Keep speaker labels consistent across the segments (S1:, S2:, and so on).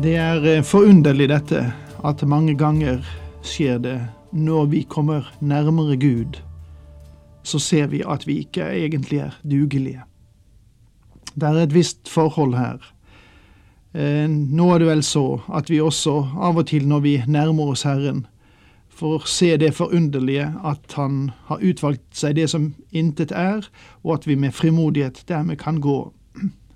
S1: Det er eh, forunderlig dette, at mange ganger skjer det når vi kommer nærmere Gud, så ser vi at vi ikke egentlig er dugelige. Det er et visst forhold her. Eh, nå er det vel så at vi også av og til når vi nærmer oss Herren, får se det forunderlige at Han har utvalgt seg det som intet er, og at vi med frimodighet dermed kan gå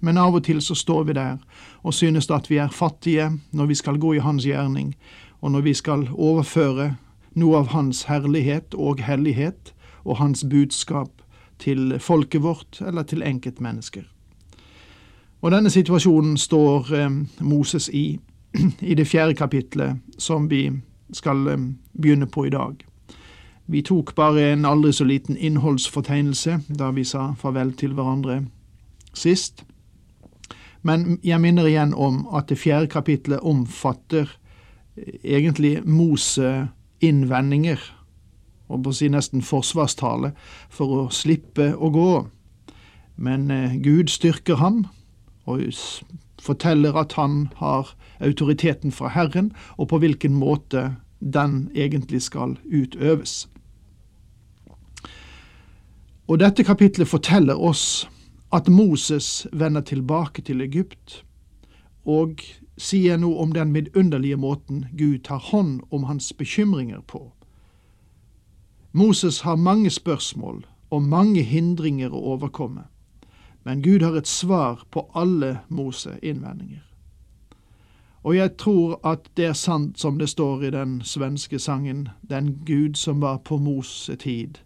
S1: men av og til så står vi der og synes at vi er fattige når vi skal gå i Hans gjerning, og når vi skal overføre noe av Hans herlighet og hellighet og Hans budskap til folket vårt eller til enkeltmennesker. Og denne situasjonen står eh, Moses i, i det fjerde kapitlet som vi skal eh, begynne på i dag. Vi tok bare en aldri så liten innholdsfortegnelse da vi sa farvel til hverandre sist. Men jeg minner igjen om at det fjerde kapitlet omfatter eh, egentlig Mose-innvendinger, og på å si nesten forsvarstale, for å slippe å gå. Men eh, Gud styrker ham og forteller at han har autoriteten fra Herren, og på hvilken måte den egentlig skal utøves. Og dette kapitlet forteller oss at Moses vender tilbake til Egypt og sier noe om den vidunderlige måten Gud tar hånd om hans bekymringer på. Moses har mange spørsmål og mange hindringer å overkomme, men Gud har et svar på alle Mose-innvendinger. Og jeg tror at det er sant som det står i den svenske sangen, den Gud som var på Mose tid,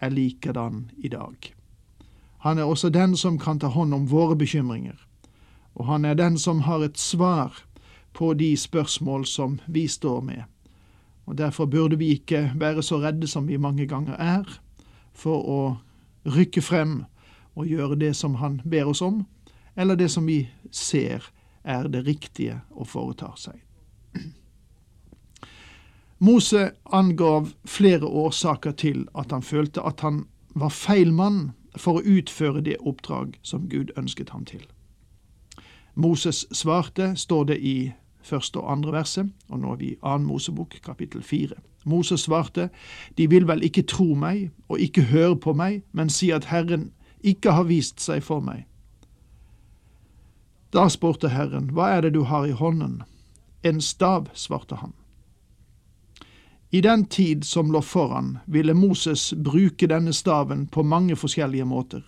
S1: er likedan i dag. Han er også den som kan ta hånd om våre bekymringer, og han er den som har et svar på de spørsmål som vi står med. Og Derfor burde vi ikke være så redde som vi mange ganger er, for å rykke frem og gjøre det som han ber oss om, eller det som vi ser er det riktige å foreta seg. Mose angav flere årsaker til at han følte at han var feil mann for å utføre det oppdrag som Gud ønsket ham til. Moses svarte, står det i første og andre verset, og nå er vi i annen Mosebok, kapittel fire. Moses svarte, de vil vel ikke tro meg og ikke høre på meg, men si at Herren ikke har vist seg for meg. Da spurte Herren, hva er det du har i hånden? En stav, svarte han. I den tid som lå foran, ville Moses bruke denne staven på mange forskjellige måter.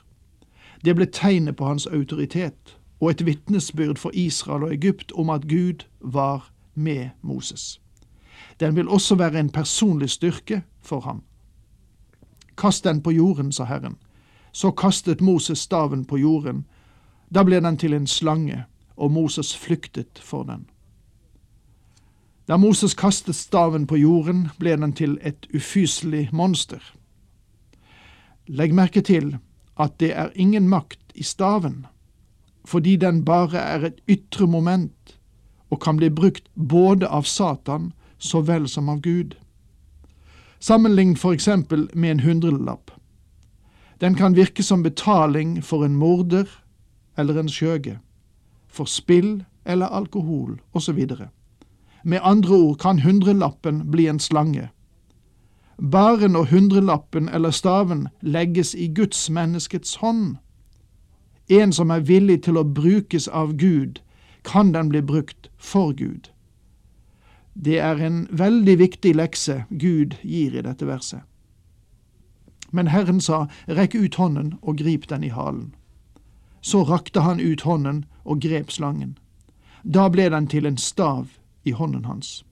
S1: Det ble tegnet på hans autoritet og et vitnesbyrd for Israel og Egypt om at Gud var med Moses. Den vil også være en personlig styrke for ham. Kast den på jorden, sa Herren. Så kastet Moses staven på jorden. Da ble den til en slange, og Moses flyktet for den. Da Moses kastet staven på jorden, ble den til et ufyselig monster. Legg merke til at det er ingen makt i staven, fordi den bare er et ytre moment og kan bli brukt både av Satan så vel som av Gud. Sammenlign for eksempel med en hundrelapp. Den kan virke som betaling for en morder eller en skjøge, for spill eller alkohol osv. Med andre ord kan hundrelappen bli en slange. Bare når hundrelappen eller staven legges i Guds menneskets hånd, en som er villig til å brukes av Gud, kan den bli brukt for Gud. Det er en veldig viktig lekse Gud gir i dette verset. Men Herren sa, rekk ut hånden og grip den i halen. Så rakte han ut hånden og grep slangen. Da ble den til en stav i hånden hans.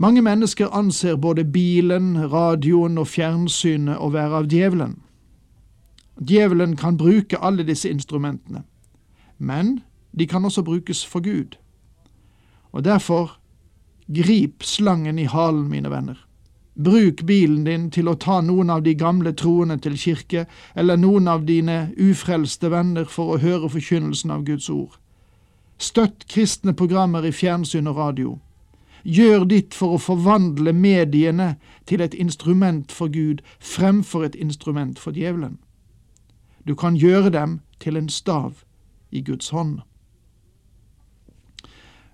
S1: Mange mennesker anser både bilen, radioen og fjernsynet å være av djevelen. Djevelen kan bruke alle disse instrumentene, men de kan også brukes for Gud. Og derfor, grip slangen i halen, mine venner. Bruk bilen din til å ta noen av de gamle troende til kirke, eller noen av dine ufrelste venner for å høre forkynnelsen av Guds ord. Støtt kristne programmer i fjernsyn og radio. Gjør ditt for å forvandle mediene til et instrument for Gud fremfor et instrument for djevelen. Du kan gjøre dem til en stav i Guds hånd.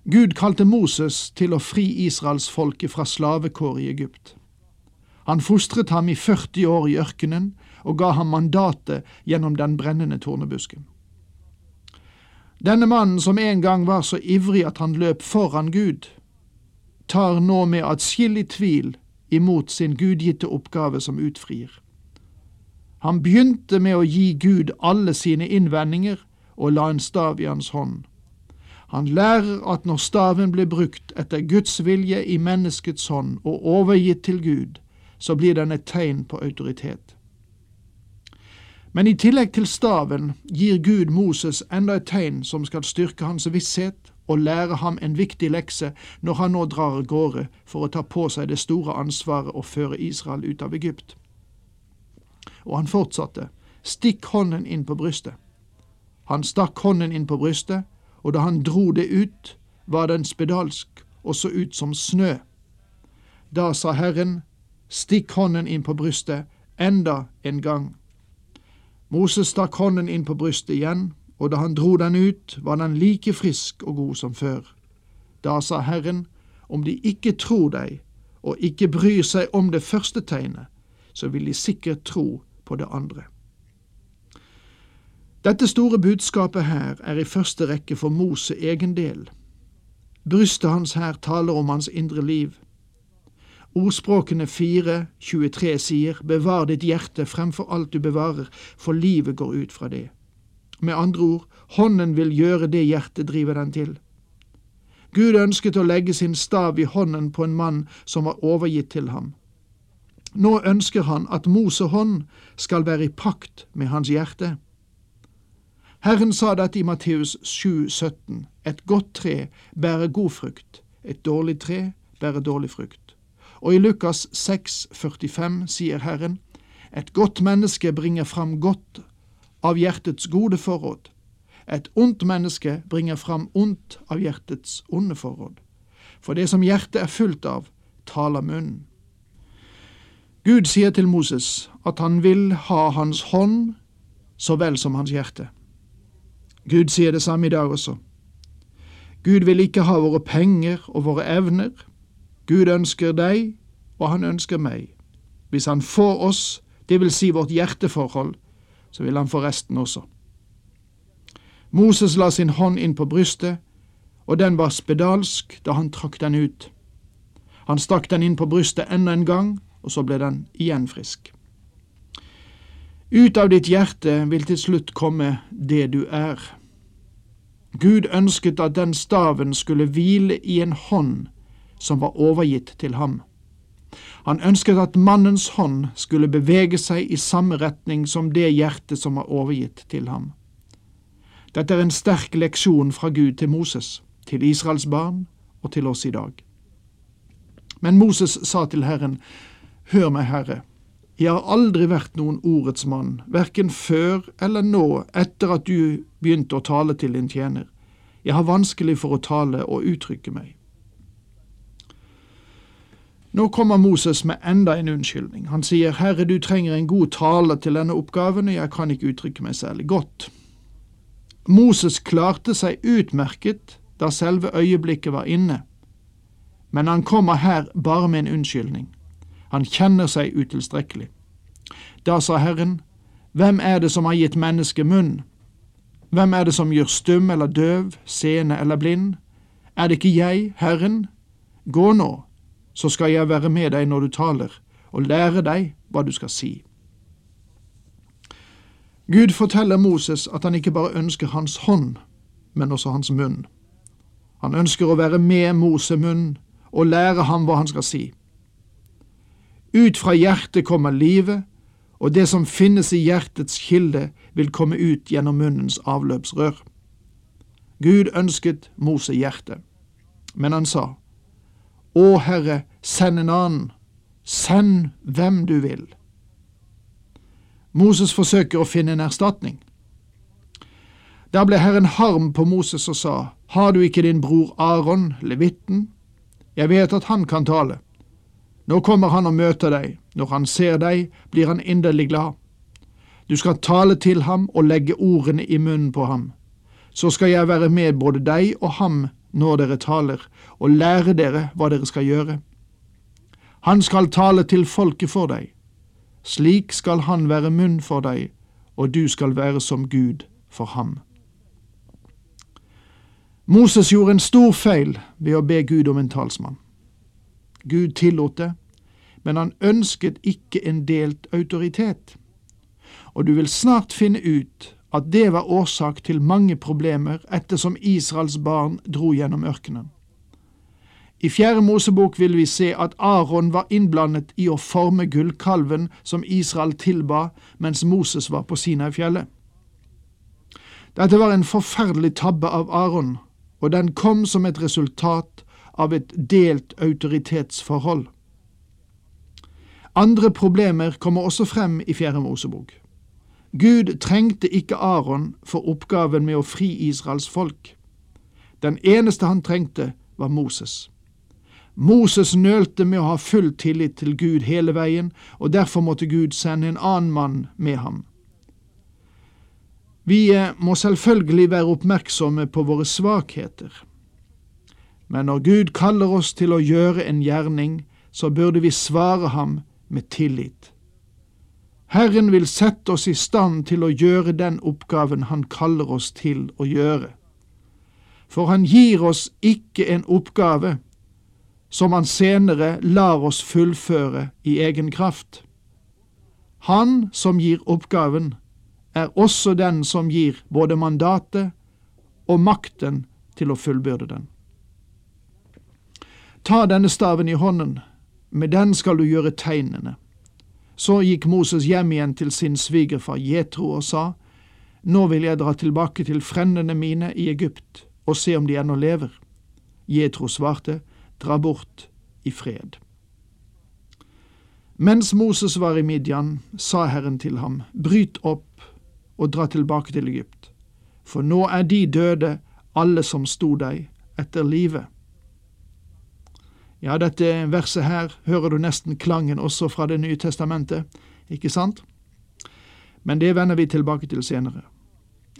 S1: Gud kalte Moses til å fri israelsfolket fra slavekår i Egypt. Han fostret ham i 40 år i ørkenen og ga ham mandatet gjennom den brennende tornebusken. Denne mannen som en gang var så ivrig at han løp foran Gud, tar nå med atskillig tvil imot sin gudgitte oppgave som utfrier. Han begynte med å gi Gud alle sine innvendinger og la en stav i hans hånd. Han lærer at når staven blir brukt etter Guds vilje i menneskets hånd og overgitt til Gud, så blir den et tegn på autoritet. Men i tillegg til staven gir Gud Moses enda et tegn som skal styrke hans visshet og lære ham en viktig lekse når han nå drar av gårde for å ta på seg det store ansvaret å føre Israel ut av Egypt. Og han fortsatte, stikk hånden inn på brystet. Han stakk hånden inn på brystet, og da han dro det ut, var den spedalsk og så ut som snø. Da sa Herren, stikk hånden inn på brystet enda en gang. Moses stakk hånden inn på brystet igjen, og da han dro den ut, var den like frisk og god som før. Da sa Herren, om de ikke tror deg og ikke bryr seg om det første tegnet, så vil de sikkert tro på det andre. Dette store budskapet her er i første rekke for Mose egen del. Brystet hans her taler om hans indre liv. Ordspråkene 4, 23 sier, bevar ditt hjerte fremfor alt du bevarer, for livet går ut fra det. Med andre ord, hånden vil gjøre det hjertet driver den til. Gud ønsket å legge sin stav i hånden på en mann som var overgitt til ham. Nå ønsker han at Mosehånd skal være i pakt med hans hjerte. Herren sa dette i Matteus 7, 17. Et godt tre bærer god frukt, et dårlig tre bærer dårlig frukt. Og i Lukas 6, 45 sier Herren, et godt menneske bringer fram godt av hjertets gode forråd. Et ondt menneske bringer fram ondt av hjertets onde forråd. For det som hjertet er fullt av, taler munnen. Gud sier til Moses at han vil ha hans hånd så vel som hans hjerte. Gud sier det samme i dag også. Gud vil ikke ha våre penger og våre evner. Gud ønsker deg, og han ønsker meg. Hvis han får oss, det vil si vårt hjerteforhold, så vil han få resten også. Moses la sin hånd inn på brystet, og den var spedalsk da han trakk den ut. Han stakk den inn på brystet enda en gang, og så ble den igjen frisk. Ut av ditt hjerte vil til slutt komme det du er. Gud ønsket at den staven skulle hvile i en hånd som var overgitt til ham. Han ønsket at mannens hånd skulle bevege seg i samme retning som det hjertet som var overgitt til ham. Dette er en sterk leksjon fra Gud til Moses, til Israels barn og til oss i dag. Men Moses sa til Herren, Hør meg, Herre, jeg har aldri vært noen ordets mann, verken før eller nå etter at du begynte å tale til din tjener. Jeg har vanskelig for å tale og uttrykke meg. Nå kommer Moses med enda en unnskyldning. Han sier, Herre, du trenger en god tale til denne oppgaven, og jeg kan ikke uttrykke meg særlig godt. Moses klarte seg utmerket da selve øyeblikket var inne, men han kommer her bare med en unnskyldning. Han kjenner seg utilstrekkelig. Da sa Herren, Hvem er det som har gitt mennesket munn? Hvem er det som gjør stum eller døv, seende eller blind? Er det ikke jeg, Herren? Gå nå, så skal jeg være med deg når du taler, og lære deg hva du skal si. Gud forteller Moses at han ikke bare ønsker hans hånd, men også hans munn. Han ønsker å være med Moses munn og lære ham hva han skal si. Ut fra hjertet kommer livet, og det som finnes i hjertets kilde, vil komme ut gjennom munnens avløpsrør. Gud ønsket Mose hjertet, men han sa, Å Herre, send en annen, send hvem du vil. Moses forsøker å finne en erstatning. Da ble Herren harm på Moses og sa, Har du ikke din bror Aron, levitten? Jeg vet at han kan tale. Nå kommer han og møter deg. Når han ser deg, blir han inderlig glad. Du skal tale til ham og legge ordene i munnen på ham. Så skal jeg være med både deg og ham når dere taler, og lære dere hva dere skal gjøre. Han skal tale til folket for deg. Slik skal han være munn for deg, og du skal være som Gud for ham. Moses gjorde en stor feil ved å be Gud om en talsmann. Gud tillot det, men han ønsket ikke en delt autoritet. Og du vil snart finne ut at det var årsak til mange problemer ettersom Israels barn dro gjennom ørkenen. I Fjerde Mosebok vil vi se at Aron var innblandet i å forme gullkalven som Israel tilba mens Moses var på Sinai-fjellet. Dette var en forferdelig tabbe av Aron, og den kom som et resultat av et delt autoritetsforhold. Andre problemer kommer også frem i Fjerde Mosebok. Gud trengte ikke Aron for oppgaven med å fri Israels folk. Den eneste han trengte, var Moses. Moses nølte med å ha full tillit til Gud hele veien, og derfor måtte Gud sende en annen mann med ham. Vi eh, må selvfølgelig være oppmerksomme på våre svakheter. Men når Gud kaller oss til å gjøre en gjerning, så burde vi svare ham med tillit. Herren vil sette oss i stand til å gjøre den oppgaven Han kaller oss til å gjøre. For Han gir oss ikke en oppgave som Han senere lar oss fullføre i egen kraft. Han som gir oppgaven, er også den som gir både mandatet og makten til å fullbyrde den. Ta denne staven i hånden, med den skal du gjøre tegnene. Så gikk Moses hjem igjen til sin svigerfar Jetro og sa, Nå vil jeg dra tilbake til frendene mine i Egypt og se om de ennå lever. Jetro svarte, Dra bort i fred. Mens Moses var i Midian, sa Herren til ham, Bryt opp og dra tilbake til Egypt, for nå er de døde, alle som sto deg etter livet. Ja, dette verset her hører du nesten klangen også fra Det nye testamentet, ikke sant? Men det vender vi tilbake til senere.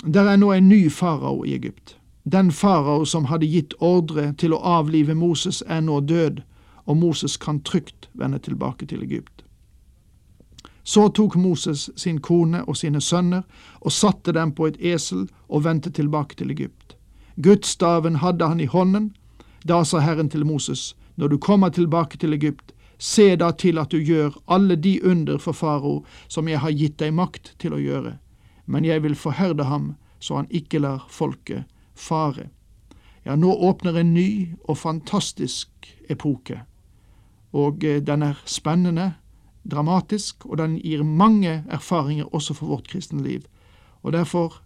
S1: Der er nå en ny farao i Egypt. Den farao som hadde gitt ordre til å avlive Moses, er nå død, og Moses kan trygt vende tilbake til Egypt. Så tok Moses sin kone og sine sønner og satte dem på et esel og vendte tilbake til Egypt. Gudsstaven hadde han i hånden. Da sa Herren til Moses, når du kommer tilbake til Egypt, se da til at du gjør alle de under for farao som jeg har gitt deg makt til å gjøre, men jeg vil forherde ham så han ikke lar folket fare. Ja, nå åpner en ny og fantastisk epoke, og eh, den er spennende, dramatisk, og den gir mange erfaringer også for vårt kristne liv. Og derfor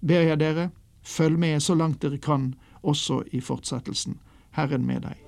S1: ber jeg dere, følg med så langt dere kan, også i fortsettelsen. Herren med deg.